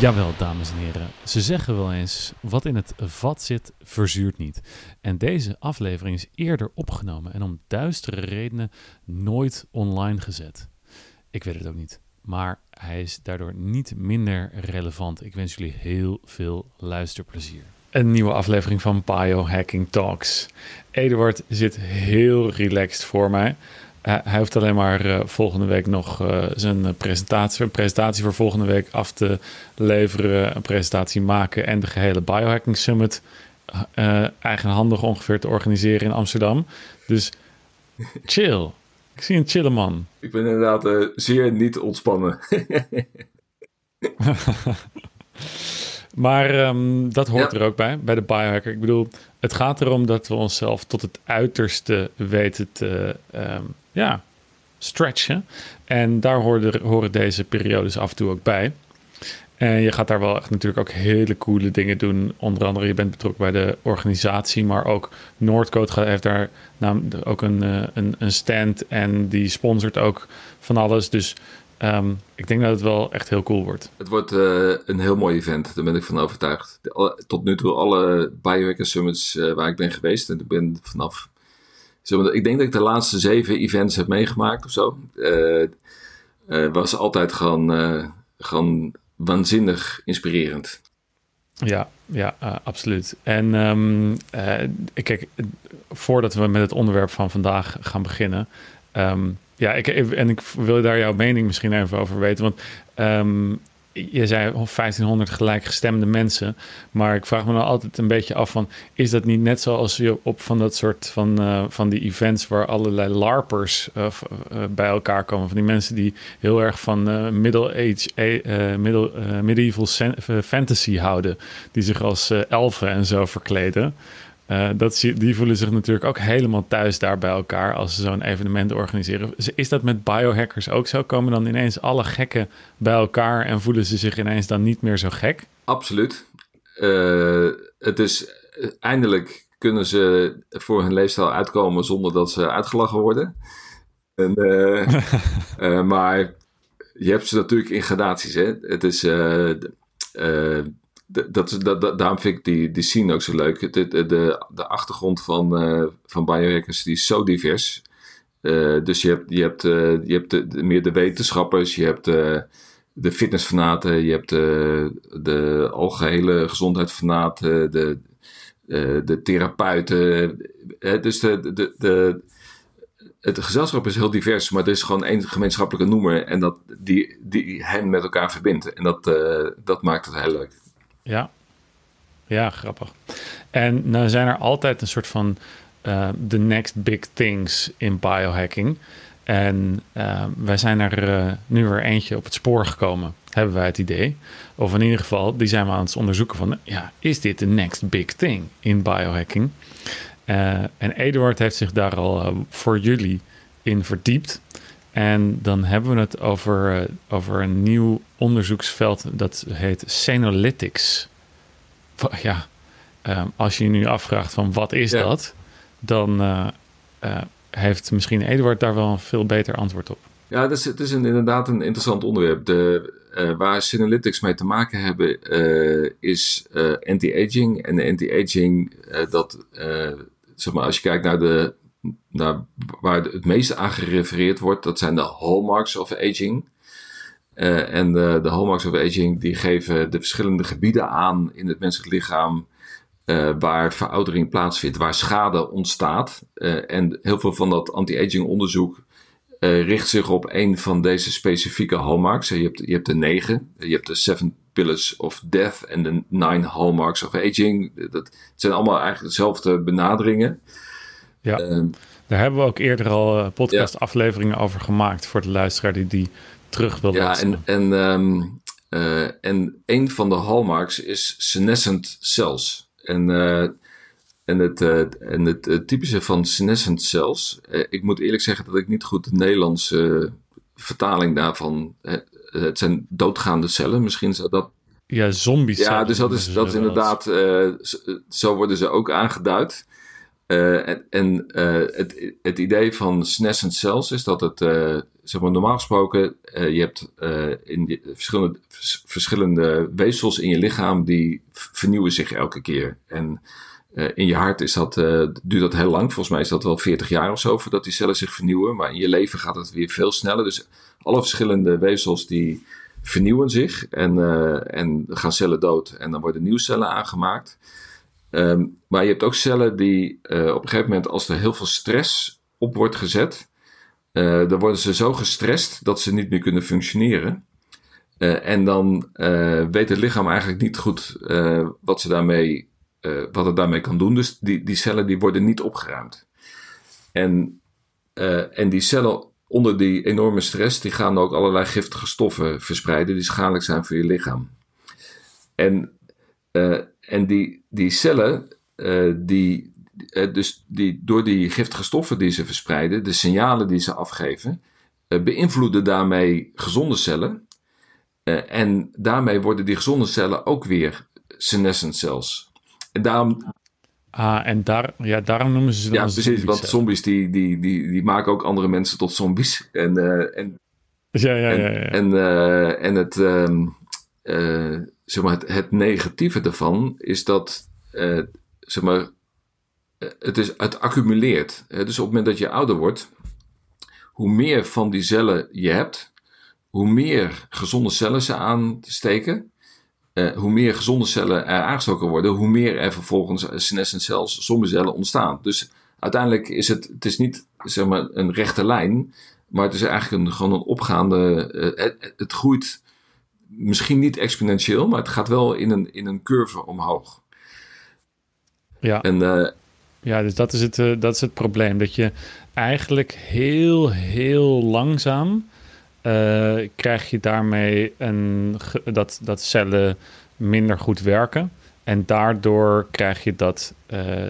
Jawel, dames en heren. Ze zeggen wel eens: wat in het vat zit, verzuurt niet. En deze aflevering is eerder opgenomen en om duistere redenen nooit online gezet. Ik weet het ook niet, maar hij is daardoor niet minder relevant. Ik wens jullie heel veel luisterplezier. Een nieuwe aflevering van Biohacking Talks. Eduard zit heel relaxed voor mij. Hij hoeft alleen maar uh, volgende week nog uh, zijn presentatie, een presentatie voor volgende week af te leveren, een presentatie maken en de gehele Biohacking Summit eigenhandig ongeveer te organiseren in Amsterdam. Dus chill. Ik zie een chille man. Ik ben inderdaad zeer niet ontspannen. maar um, dat hoort ja. er ook bij, bij de biohacker. Ik bedoel, het gaat erom dat we onszelf tot het uiterste weten te... Um, ja, stretchen. En daar horen, horen deze periodes af en toe ook bij. En je gaat daar wel echt natuurlijk ook hele coole dingen doen. Onder andere, je bent betrokken bij de organisatie, maar ook Noordcoat heeft daar namelijk ook een, een, een stand en die sponsort ook van alles. Dus um, ik denk dat het wel echt heel cool wordt. Het wordt uh, een heel mooi event, daar ben ik van overtuigd. Tot nu toe alle Biohacker Summits uh, waar ik ben geweest, en ik ben vanaf ik denk dat ik de laatste zeven events heb meegemaakt of zo. Uh, was altijd gewoon, uh, gewoon waanzinnig inspirerend. Ja, ja absoluut. En um, kijk, voordat we met het onderwerp van vandaag gaan beginnen. Um, ja, ik, en ik wil daar jouw mening misschien even over weten. Want um, je zei 1500 gelijkgestemde mensen. Maar ik vraag me nou altijd een beetje af van... is dat niet net zoals je op van dat soort van, uh, van die events... waar allerlei larpers uh, uh, bij elkaar komen? Van die mensen die heel erg van middle age, middle, medieval fantasy houden. Die zich als elfen en zo verkleden. Uh, dat, die voelen zich natuurlijk ook helemaal thuis daar bij elkaar als ze zo'n evenement organiseren. Is dat met biohackers ook zo? Komen dan ineens alle gekken bij elkaar en voelen ze zich ineens dan niet meer zo gek? Absoluut. Uh, het is eindelijk kunnen ze voor hun leefstijl uitkomen zonder dat ze uitgelachen worden. En, uh, maar je hebt ze natuurlijk in gradaties. Hè? Het is dat, dat, daarom vind ik die, die scene ook zo leuk. De, de, de achtergrond van, uh, van biohackers die is zo divers. Uh, dus je hebt, je hebt, uh, je hebt de, meer de wetenschappers, je hebt de fitnessfanaten, je hebt de algehele gezondheidsfanaten, de, de therapeuten. dus de, de, de, het gezelschap is heel divers, maar er is gewoon één gemeenschappelijke noemer en dat, die, die hen met elkaar verbindt. En dat, dat maakt het heel leuk. Ja, ja, grappig. En nou zijn er altijd een soort van uh, the next big things in biohacking. En uh, wij zijn er uh, nu weer eentje op het spoor gekomen, hebben wij het idee. Of in ieder geval, die zijn we aan het onderzoeken van, ja, is dit de next big thing in biohacking? en Eduard heeft zich daar al voor jullie in verdiept. En dan hebben we het over, uh, over een nieuw onderzoeksveld dat heet Senolytics. Ja, uh, als je je nu afvraagt van wat is ja. dat, dan uh, heeft misschien Eduard daar wel een veel beter antwoord op. Ja, het is, het is een, inderdaad een interessant onderwerp. De, waar Senolytics mee te maken hebben is anti-aging. En de anti-aging, dat, zeg maar, als je kijkt naar de waar het meeste aan gerefereerd wordt, dat zijn de hallmarks of aging. Uh, en de, de, hallmarks of aging die geven de verschillende gebieden aan in het menselijk lichaam uh, waar veroudering plaatsvindt, waar schade ontstaat. Uh, en heel veel van dat anti-aging onderzoek richt zich op een van deze specifieke hallmarks. Je hebt, je hebt de negen, je hebt de seven pillars of death en de nine hallmarks of aging. Dat zijn allemaal eigenlijk dezelfde benaderingen. Ja, ehm, daar hebben we ook eerder al uh, podcast-afleveringen over gemaakt voor de luisteraar die die terug wil Ja, en, en, um, uh, en een van de hallmarks is senescent cells. En, uh, en het, en het typische van senescent cells, ik moet eerlijk zeggen dat ik niet goed de Nederlandse vertaling daarvan. het zijn doodgaande cellen, misschien zou dat ja, zombies. Ja, dus dat is, dat is inderdaad, uh, zo worden ze ook aangeduid. Uh, en, uh, het, het, idee van senescent cells is dat het, uh, zeg maar normaal gesproken, je hebt in verschillende, verschillende weefsels in je lichaam die vernieuwen zich elke keer. En in je hart is dat, duurt dat heel lang, volgens mij is dat wel 40 jaar of zo voordat die cellen zich vernieuwen. Maar in je leven gaat het weer veel sneller. Dus alle verschillende weefsels die vernieuwen zich en, en gaan cellen dood en dan worden nieuwe cellen aangemaakt. Um, maar je hebt ook cellen die uh, op een gegeven moment, als er heel veel stress op wordt gezet, uh, dan worden ze zo gestrest dat ze niet meer kunnen functioneren. Uh, en dan weet het lichaam eigenlijk niet goed wat, ze daarmee, wat het daarmee kan doen. Dus die, die cellen die worden niet opgeruimd. En, en die cellen onder die enorme stress, die gaan ook allerlei giftige stoffen verspreiden die schadelijk zijn voor je lichaam. En en die, die cellen, uh, die, uh, dus die, door die giftige stoffen die ze verspreiden, de signalen die ze afgeven, uh, beïnvloeden daarmee gezonde cellen. en daarmee worden die gezonde cellen ook weer senescent cells. En daarom. Ah, en daar, ja, daarom noemen ze ze dan Ja, precies, want zombies die, die, die, die maken ook andere mensen tot zombies. En, en, ja, ja, ja, ja. En, en, en het. Ehm, zeg maar, het, negatieve daarvan is dat uh, zeg maar, eh, het, is, het accumuleert. dus op het moment dat je ouder wordt, hoe meer van die cellen je hebt, hoe meer gezonde cellen ze aansteken. Uh, hoe meer gezonde cellen er aangestoken worden, hoe meer er vervolgens senescent cells, cellen ontstaan. Dus uiteindelijk is het, het is niet zeg maar, een rechte lijn, maar het is eigenlijk een, gewoon een opgaande. Het, het, groeit misschien niet exponentieel, maar het gaat wel in een, in een curve omhoog. Ja. En, uh, ja, dus dat is, het, uh, dat is het probleem. Dat je eigenlijk heel, heel langzaam uh, krijg je daarmee een, dat, dat cellen minder goed werken. En daardoor krijg je dat,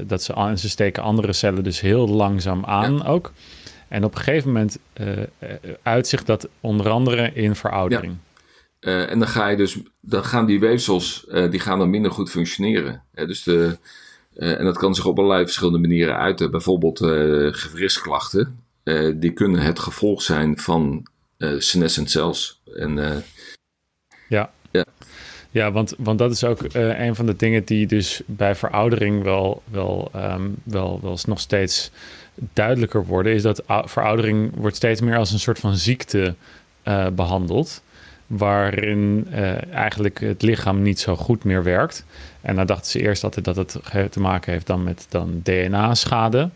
dat ze, aan, ze steken andere cellen dus heel langzaam aan ja. ook. En op een gegeven moment uitzicht dat onder andere in veroudering. Ja. Uh, en dan, ga je dus, dan gaan die weefsels uh, die gaan dan minder goed functioneren. Dus de, en dat kan zich op allerlei verschillende manieren uiten. Bijvoorbeeld gewrichtsklachten. die kunnen het gevolg zijn van senescent cells. En, ja. ja. Ja, want, want dat is ook een van de dingen die dus bij veroudering wel, wel, um, wel, wel nog steeds duidelijker worden. Is dat veroudering wordt steeds meer als een soort van ziekte behandeld waarin uh, eigenlijk het lichaam niet zo goed meer werkt. En dan dachten ze eerst altijd dat het te maken heeft dan met dan DNA-schade.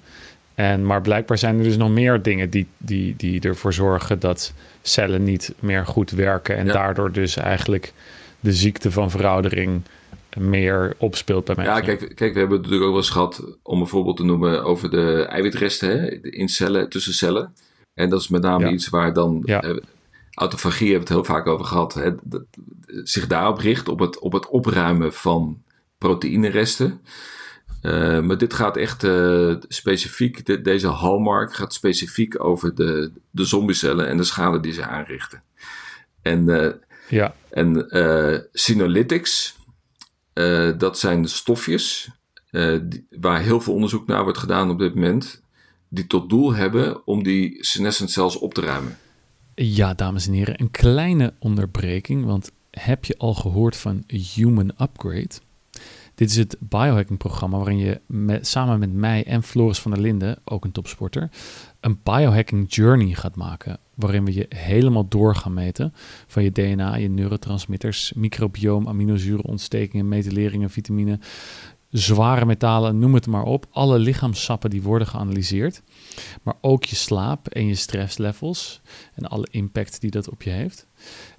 En, maar blijkbaar zijn er dus nog meer dingen die, die, die ervoor zorgen dat cellen niet meer goed werken. En daardoor dus eigenlijk de ziekte van veroudering meer opspeelt bij mensen. Ja, kijk, kijk, we hebben het natuurlijk ook wel eens gehad, om een voorbeeld te noemen, over de eiwitresten hè, in cellen, tussen cellen. En dat is met name iets waar dan ja. Eh, autofagie hebben we het heel vaak over gehad, hè, dat, zich daarop richt, op het, op het opruimen van proteïneresten. Uh, maar dit gaat echt uh, specifiek, de, deze hallmark gaat specifiek over de, de zombiecellen en de schade die ze aanrichten. En, uh, ja. en dat zijn stofjes die, waar heel veel onderzoek naar wordt gedaan op dit moment, die tot doel hebben om die senescent cells op te ruimen. Ja, dames en heren, een kleine onderbreking, want heb je al gehoord van Human Upgrade? Dit is het biohacking-programma waarin je samen met mij en Floris van der Linden, ook een topsporter, een biohacking journey gaat maken. Waarin we je helemaal door gaan meten van je DNA, je neurotransmitters, microbioom, aminozuren, ontstekingen, metyleringen, vitamine, zware metalen, noem het maar op. Alle lichaamssappen die worden geanalyseerd. Maar ook je slaap en je stresslevels en alle impact die dat op je heeft.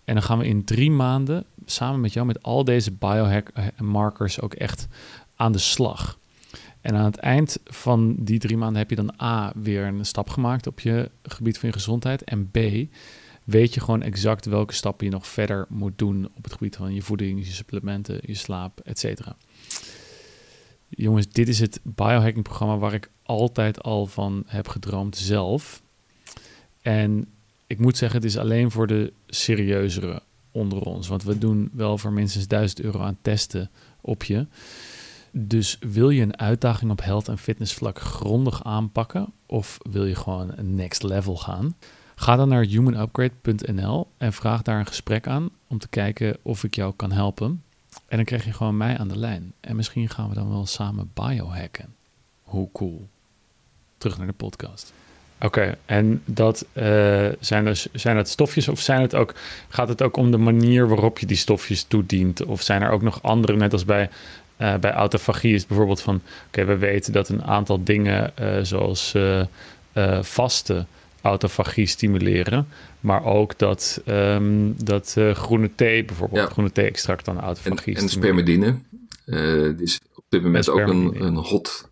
En dan gaan we in drie maanden samen met jou met al deze biohack-markers ook echt aan de slag. En aan het eind van die drie maanden heb je dan A, weer een stap gemaakt op je gebied van je gezondheid. En B, weet je gewoon exact welke stappen je nog verder moet doen op het gebied van je voeding, je supplementen, je slaap, et cetera jongens, dit is het biohacking programma waar ik altijd al van heb gedroomd zelf. En ik moet zeggen, het is alleen voor de serieuzere onder ons. Want we doen wel voor minstens 1000 euro aan testen op je. Dus wil je een uitdaging op health en fitness vlak grondig aanpakken of wil je gewoon een next level gaan? Ga dan naar humanupgrade.nl en vraag daar een gesprek aan om te kijken of ik jou kan helpen. En dan krijg je gewoon mij aan de lijn. En misschien gaan we dan wel samen biohacken. Hoe cool. Terug naar de podcast. Oké, en dat uh, zijn, dus, zijn het stofjes of zijn het ook, gaat het ook om de manier waarop je die stofjes toedient? Of zijn er ook nog andere, net als bij, uh, bij autofagie is bijvoorbeeld van, oké, we weten dat een aantal dingen uh, zoals vaste autofagie stimuleren, maar ook dat, um, dat groene thee bijvoorbeeld, ja. groene thee-extract dan autofagie En, en spermidine, die is op dit moment ook een, een hot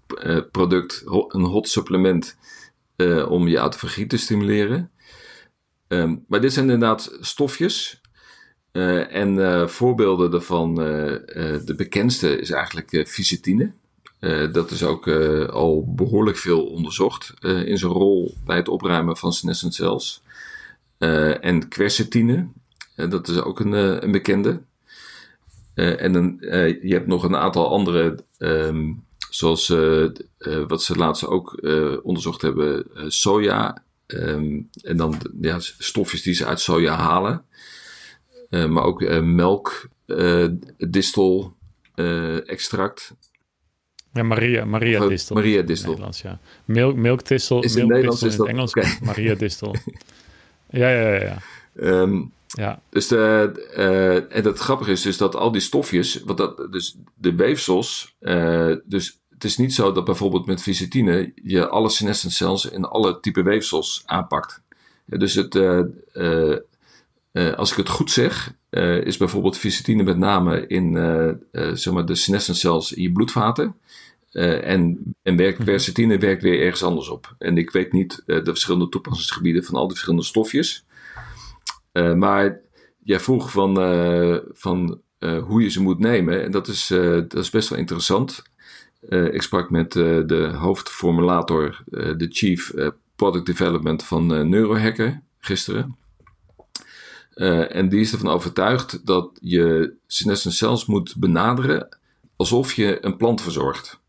product, een hot supplement uh, om je autofagie te stimuleren. Um, maar dit zijn inderdaad stofjes. Uh, en uh, voorbeelden daarvan, de bekendste is eigenlijk visitine. Dat is ook al behoorlijk veel onderzocht in zijn rol bij het opruimen van senescent cells. en quercetine, dat is ook een, een bekende. en een, je hebt nog een aantal andere um, Zoals wat ze laatst ook onderzocht hebben, soja. Um, en dan ja, stofjes die ze uit soja halen. maar ook melk, distel, extract. Ja, Maria, Maria distel. Maria distel. Nederlands, ja. Milk. Is in het Nederlands is in Engels. Okay. Maria distel. ja, ja, ja. ja. Um, ja. Dus de, uh, en het grappige is dus dat al die stofjes, wat dat, dus de weefsels, uh, dus het is niet zo dat bijvoorbeeld met visitine je alle senescent cells in alle type weefsels aanpakt. Ja, dus het, uh, als ik het goed zeg, is bijvoorbeeld visitine met name in zeg maar de senescent cells in je bloedvaten. en, en werkt, mhm. werkt weer ergens anders op. En ik weet niet de verschillende toepassingsgebieden van al die verschillende stofjes. Uh, maar jij vroeg van, uh, van uh, hoe je ze moet nemen. En dat is, dat is best wel interessant. ik sprak met de hoofdformulator, de Chief Product Development van Neurohacker gisteren. En die is ervan overtuigd dat je senescent cells moet benaderen alsof je een plant verzorgt.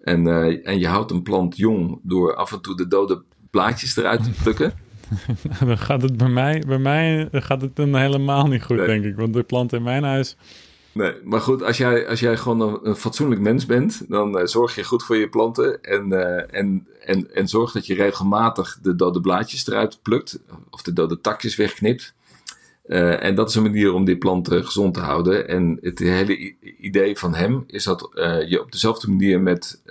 En, en je houdt een plant jong door af en toe de dode blaadjes eruit te plukken. dan gaat het bij mij, bij mij gaat het dan helemaal niet goed, denk ik. Want de plant in mijn huis. Nee, maar goed, als jij, als jij gewoon een, een fatsoenlijk mens bent, dan uh, zorg je goed voor je planten. En, uh, en, en, en zorg dat je regelmatig de dode blaadjes eruit plukt. Of de dode takjes wegknipt. Uh, en dat is een manier om die planten gezond te houden. En het hele idee van hem is dat je op dezelfde manier met,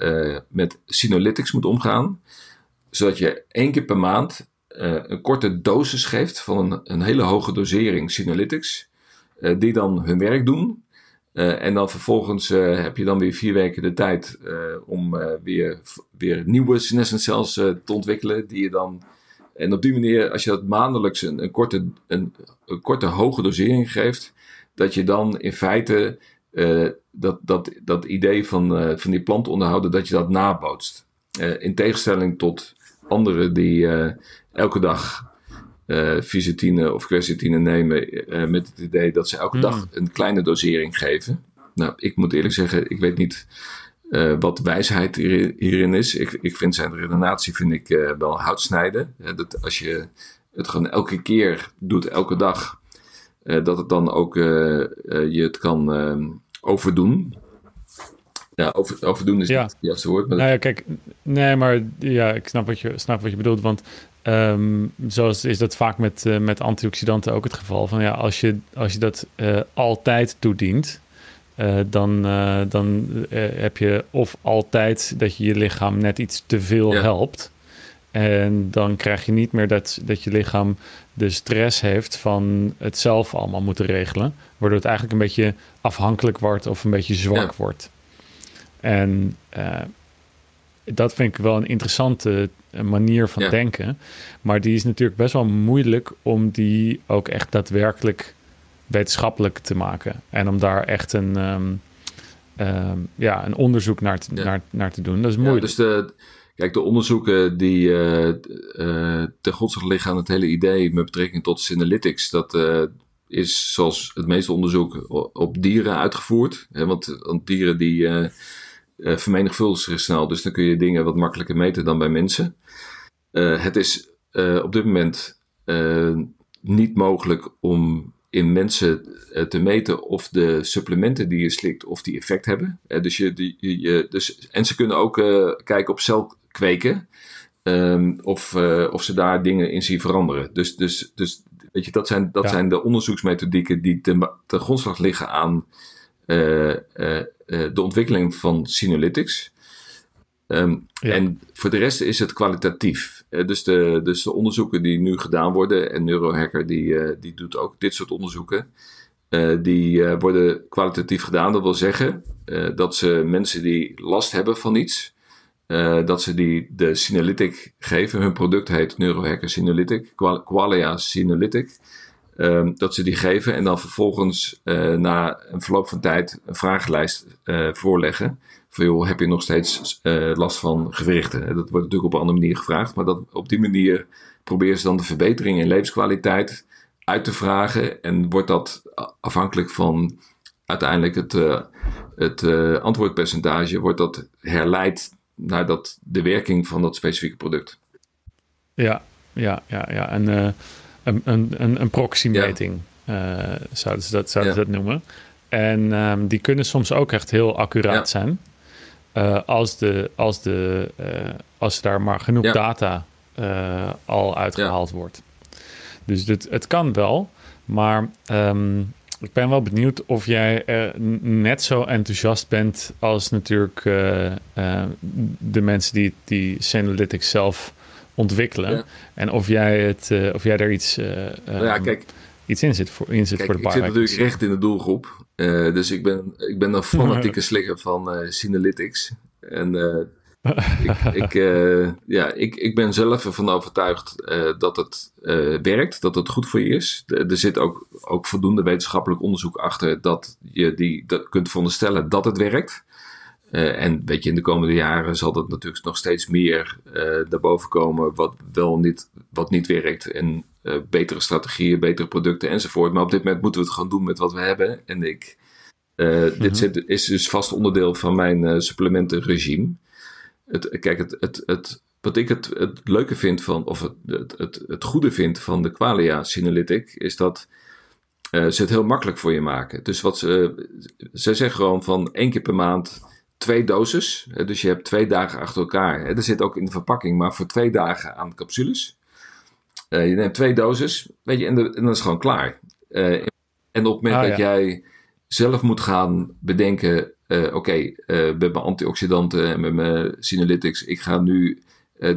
met Sinolytics moet omgaan. Zodat je één keer per maand uh, een korte dosis geeft van een, een hele hoge dosering Sinolytics, uh, die dan hun werk doen. Uh, en dan vervolgens heb je dan weer vier weken de tijd om weer, weer nieuwe senescent cells te ontwikkelen, die je dan... En op die manier, als je dat maandelijks een, een korte, een, een, korte hoge dosering geeft, dat je dan in feite dat, dat, dat idee van, van die plant onderhouden, dat je dat nabootst. in tegenstelling tot anderen die elke dag visitine of quercetine nemen met het idee dat ze elke mm. dag een kleine dosering geven. Nou, ik moet eerlijk zeggen, ik weet niet uh, wat wijsheid hierin is. Ik, ik vind zijn redenatie vind ik, wel hout snijden. dat als je het gewoon elke keer doet, elke dag, dat het dan ook je het kan ehm, overdoen. Ja, over, overdoen is ja. niet het juiste woord. Maar nou ja, kijk, nee, maar ja, ik snap wat je, snap wat je bedoelt. Want Um, zoals is dat vaak met, met antioxidanten ook het geval. Van ja, als je, als je dat altijd toedient, uh, dan, dan heb je of altijd dat je je lichaam net iets te veel ja. helpt. En dan krijg je niet meer dat, dat je lichaam de stress heeft van het zelf allemaal moeten regelen. Waardoor het eigenlijk een beetje afhankelijk wordt of een beetje zwak ja. wordt. En dat vind ik wel een interessante manier van denken. Maar die is natuurlijk best wel moeilijk om die ook echt daadwerkelijk wetenschappelijk te maken. En om daar echt een, um, um, ja, een onderzoek naar te, naar, naar te doen. Dat is moeilijk. dus de, kijk, de onderzoeken die uh, uh, ten grondslag liggen aan het hele idee met betrekking tot Synalytics, dat uh, is zoals het meeste onderzoek op dieren uitgevoerd. Hè, want, want dieren die vermenigvuldigt zich snel. Dus dan kun je dingen wat makkelijker meten dan bij mensen. het is op dit moment niet mogelijk om in mensen te meten of de supplementen die je slikt, of die effect hebben. dus je, die, je, dus, en ze kunnen ook kijken op celkweken. Um, of, of ze daar dingen in zien veranderen. Dus, dus, dus weet je, dat zijn, dat zijn de onderzoeksmethodieken die ten, ten grondslag liggen aan uh, uh, de ontwikkeling van Sinolytics. Um, En voor de rest is het kwalitatief. dus, de, dus de onderzoeken die nu gedaan worden, en Neurohacker die, die doet ook dit soort onderzoeken, die worden kwalitatief gedaan. Dat wil zeggen dat ze mensen die last hebben van iets, dat ze die de Synalytic geven. Hun product heet Neurohacker Synalytic, Qualia Synalytic. Um, dat ze die geven en dan vervolgens uh, na een verloop van tijd een vragenlijst uh, voorleggen. Van heb je nog steeds last van gewrichten? Dat wordt natuurlijk op een andere manier gevraagd, maar dat, op die manier proberen ze dan de verbetering in levenskwaliteit uit te vragen. En wordt dat afhankelijk van uiteindelijk het, het antwoordpercentage, wordt dat herleid naar dat, de werking van dat specifieke product. Ja, ja, ja, ja. En, een, een, een, een proxymeting ja. uh, zouden ze dat, zouden dat noemen. En um, die kunnen soms ook echt heel accuraat ja. zijn. Uh, als, de, als, de, als daar maar genoeg data al uitgehaald wordt. Dus dit, het kan wel, maar um, ik ben wel benieuwd of jij uh, net zo enthousiast bent als natuurlijk uh, uh, de mensen die, die Sanalytics zelf ontwikkelen. En of jij, het, of jij daar iets, nou ja, kijk, iets in zit voor, in zit kijk, voor de Ik zit natuurlijk recht in de doelgroep. dus ik ben, ik ben een fanatieke slikker van Synalytics. En ik, ik, ja, ik, ik ben zelf ervan overtuigd dat het werkt, dat het goed voor je is. er zit ook, ook voldoende wetenschappelijk onderzoek achter dat je die, dat kunt veronderstellen dat het werkt. En weet je, in de komende jaren zal dat natuurlijk nog steeds meer daarboven komen wat wel niet, wat niet werkt. En betere strategieën, betere producten enzovoort. Maar op dit moment moeten we het gewoon doen met wat we hebben. En ik, dit mhm. zit, is dus vast onderdeel van mijn supplementenregime het, kijk, het, het, het, wat ik het, het leuke vind van, of het, het, het, het goede vind van de Qualia Synalytic, is dat uh, ze het heel makkelijk voor je maken. Dus wat ze, ze zeggen gewoon van één keer per maand twee doses. Dus je hebt twee dagen achter elkaar. Er zit ook in de verpakking, maar voor twee dagen aan capsules. Uh, je neemt twee doses, weet je, en, de, en dan is het gewoon klaar. Uh, en op het moment ah, dat jij zelf moet gaan bedenken uh, oké, okay, met mijn antioxidanten en met mijn Sinalytics, ik ga nu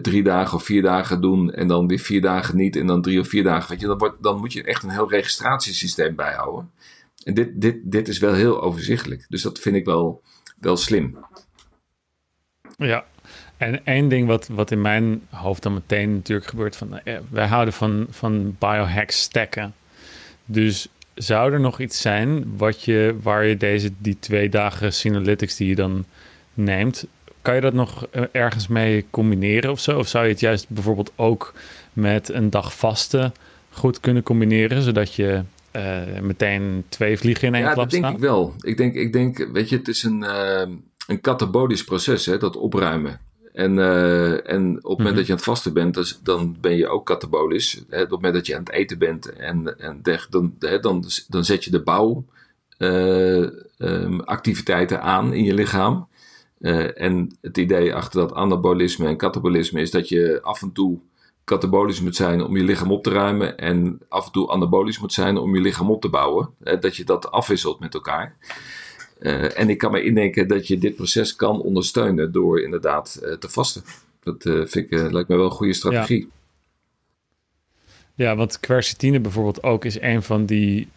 drie dagen of vier dagen doen en dan weer vier dagen niet en dan drie of vier dagen. Weet je, dan, wordt, dan moet je echt een heel registratiesysteem bijhouden. En dit, dit, dit is wel heel overzichtelijk. Dus dat vind ik wel, wel slim. Ja, en één ding wat, wat in mijn hoofd dan meteen natuurlijk gebeurt, van, wij houden van, van biohacks stacken. Dus zou er nog iets zijn wat je, waar je deze, die twee dagen Synalytics die je dan neemt, kan je dat nog eh, ergens mee combineren of zo? Of zou je het juist bijvoorbeeld ook met een dag vasten goed kunnen combineren, zodat je uh, meteen twee vliegen in één ja, klap staan? Ja, dat denk ik wel. Ik denk, ik denk, weet je, het is een, uh, een katabolisch proces, hè, dat opruimen. En, uh, en op het moment mhm. dat je aan het vasten bent, dan ben je ook katabolisch. Hè? Op het moment dat je aan het eten bent, en, en dan, hè, dan, dan zet je de bouwactiviteiten uh, um, aan in je lichaam. En het idee achter dat anabolisme en katabolisme is dat je af en toe katabolisch moet zijn om je lichaam op te ruimen en af en toe anabolisch moet zijn om je lichaam op te bouwen. dat je dat afwisselt met elkaar. Uh, en ik kan me indenken dat je dit proces kan ondersteunen door inderdaad uh, te vasten. Dat uh, vind ik, lijkt me wel een goede strategie. Ja, ja want quercetine bijvoorbeeld ook is een van die,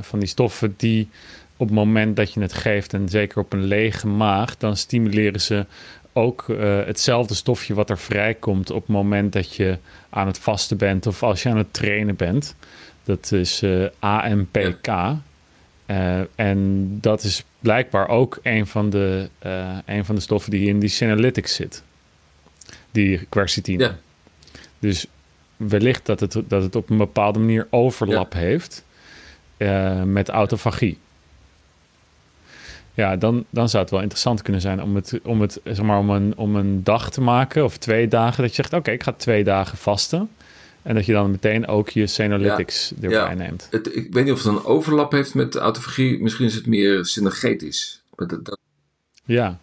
van die stoffen die op het moment dat je het geeft, en zeker op een lege maag, dan stimuleren ze ook hetzelfde stofje wat er vrijkomt op het moment dat je aan het vasten bent of als je aan het trainen bent. Dat is AMPK. Ja. Uh, en dat is blijkbaar ook een van de, uh, een van de stoffen die in die Senolytics zit. Die quercetine. Ja. Dus wellicht dat het, dat het op een bepaalde manier overlap heeft uh, met autofagie. Ja, dan, dan zou het wel interessant kunnen zijn om het, om het zeg maar, om een, om een dag te maken of twee dagen. Dat je zegt, oké, ik ga twee dagen vasten. En dat je dan meteen ook je Senolytics erbij ja. neemt. Het, ik weet niet of het een overlap heeft met autofagie. Misschien is het meer synergetisch. Maar dat, dat- Ja,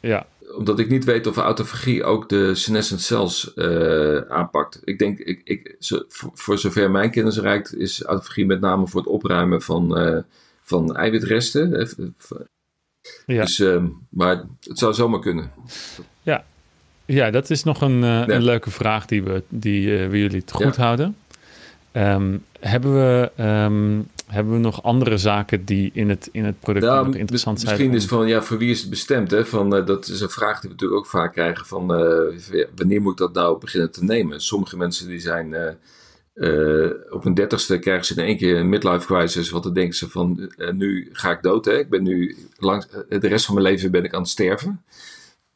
ja, omdat ik niet weet of autofagie ook de senescent cells eh, aanpakt. Ik denk, ik, ik, voor zover mijn kennis reikt, is autofagie met name voor het opruimen van, eh, van eiwitresten. Eh, ja. Dus, ehm, maar het zou zomaar kunnen. ja, dat is nog een, eh, Ja. een leuke vraag die we, die, eh, we jullie te goed Ja. houden. Ehm, hebben, we, ehm, hebben we nog andere zaken die in het, in het product Nou, interessant zijn? Misschien is van, ja, voor wie is het bestemd? Hè? Van, dat is een vraag die we natuurlijk ook vaak krijgen van, wanneer moet ik dat nou beginnen te nemen? Sommige mensen die zijn, eh, op hun dertigste krijgen ze in één keer een midlife crisis, want dan denken ze van, eh, nu ga ik dood, hè? ik ben nu, langs, eh, de rest van mijn leven ben ik aan het sterven.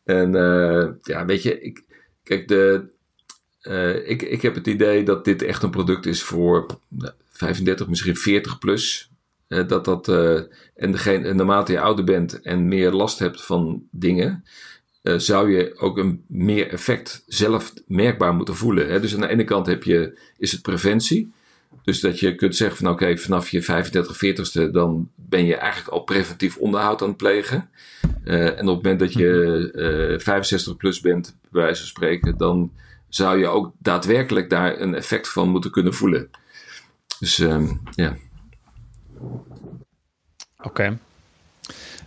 En ja, weet je, ik, kijk, de, ik, ik heb het idee dat dit echt een product is voor nou, 35, misschien 40 plus. Dat dat, en, degene, en naarmate je ouder bent en meer last hebt van dingen, eh, zou je ook een meer effect zelf merkbaar moeten voelen. Hè? Dus aan de ene kant heb je, is het preventie. Dus dat je kunt zeggen van oké, vanaf je 35, 40ste dan ben je eigenlijk al preventief onderhoud aan het plegen. Eh, en op het moment dat je eh 65 plus bent, bij wijze van spreken, dan zou je ook daadwerkelijk daar een effect van moeten kunnen voelen. Dus ehm, ja. Oké.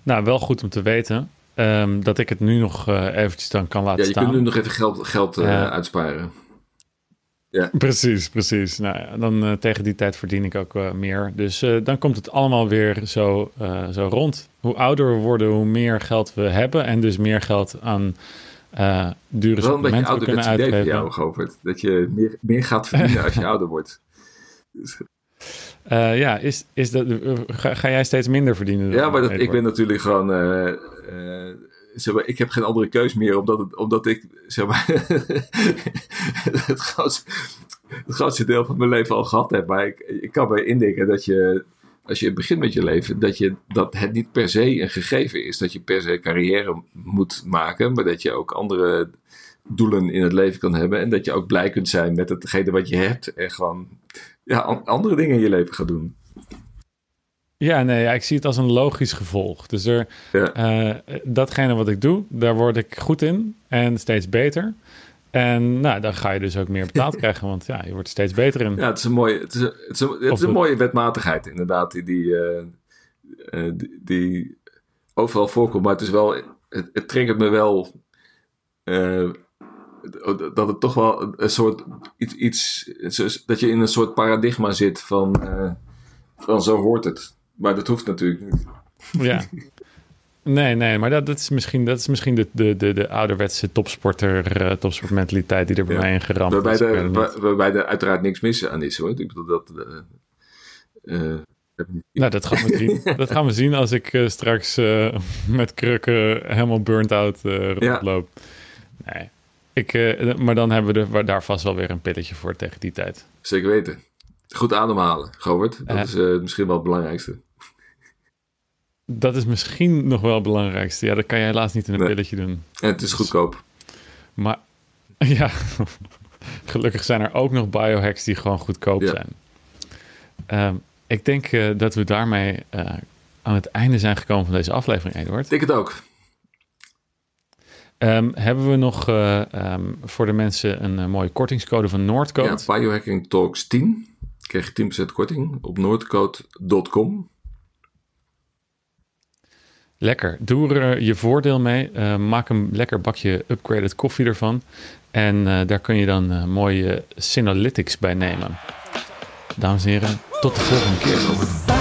Nou, wel goed om te weten ehm, dat ik het nu nog eh, eventjes dan kan laten ja, je staan. kunt nu nog even geld, geld eh, Ja. uitsparen. Precies, precies. Nou ja, dan eh, tegen die tijd verdien ik ook meer. Dus dan komt het allemaal weer zo, zo rond. Hoe ouder we worden, hoe meer geld we hebben. En dus meer geld aan eh dure Wel een beetje ouderwets idee van uitgeven. jou, Govert. Dat je meer, meer gaat verdienen als je ouder wordt. Eh, ja, is, is dat, ga, ga jij steeds minder verdienen? Ja, maar dat, ik ben natuurlijk gewoon... eh, zeg maar, ik heb geen andere keus meer, omdat, omdat ik zeg maar, het, grootste, het grootste deel van mijn leven al gehad heb. Maar ik, ik kan me indenken dat je, als je begint met je leven, dat, je, dat het niet per se een gegeven is. Dat je per se carrière moet maken, maar dat je ook andere doelen in het leven kan hebben. En dat je ook blij kunt zijn met hetgene wat je hebt. En gewoon ja, an- andere dingen in je leven gaat doen. Ja, nee, ja, ik zie het als een logisch gevolg. Dus er, Ja. eh, datgene wat ik doe, daar word ik goed in en steeds beter. En nou, dan ga je dus ook meer betaald krijgen, want ja, je wordt steeds beter in. Ja, het is een mooie, het is een, het is een, het Of is een het- mooie wetmatigheid, inderdaad, die, die, eh, eh, die, die overal voorkomt. Maar het is wel, het, het triggert me wel dat het toch wel een, soort iets, iets, dat je in een soort paradigma zit van, van zo hoort het. Maar dat hoeft natuurlijk niet. Ja. Nee, nee, maar dat, dat is misschien, dat is misschien de, de, de, de ouderwetse topsporter, eh, topsportmentaliteit die er bij Ja. mij in geramd Waarbij, is. De, waar- waarbij er uiteraard niks mis aan is hoor. Ik bedoel dat. eh, eh, Nou, dat gaan we zien. dat gaan we zien als ik straks met krukken helemaal burnt out Ja. rondloop. Nee. Ik, maar dan hebben we daar vast wel weer een pilletje voor tegen die tijd. Zeker weten. Goed ademhalen, Govert. Dat is misschien wel het belangrijkste. Dat is misschien nog wel het belangrijkste. Ja, dat kan je helaas niet in een Nee. pilletje doen. En het is goedkoop. Maar ja, gelukkig zijn er ook nog biohacks die gewoon goedkoop Ja. zijn. Ehm, ik denk eh, dat we daarmee eh, aan het einde zijn gekomen van deze aflevering, Eduard. Ik denk het ook. Ehm, hebben we nog eh, ehm, voor de mensen een mooie kortingscode van Noordcode? Ja, Biohacking Talks 10. Krijg je 10% korting op noordcode.com. Lekker. Doe er eh, je voordeel mee. Eh, maak een lekker bakje upgraded koffie ervan. En eh, daar kun je dan mooie Synalytics bij nemen. Dames en heren, tot de volgende keer.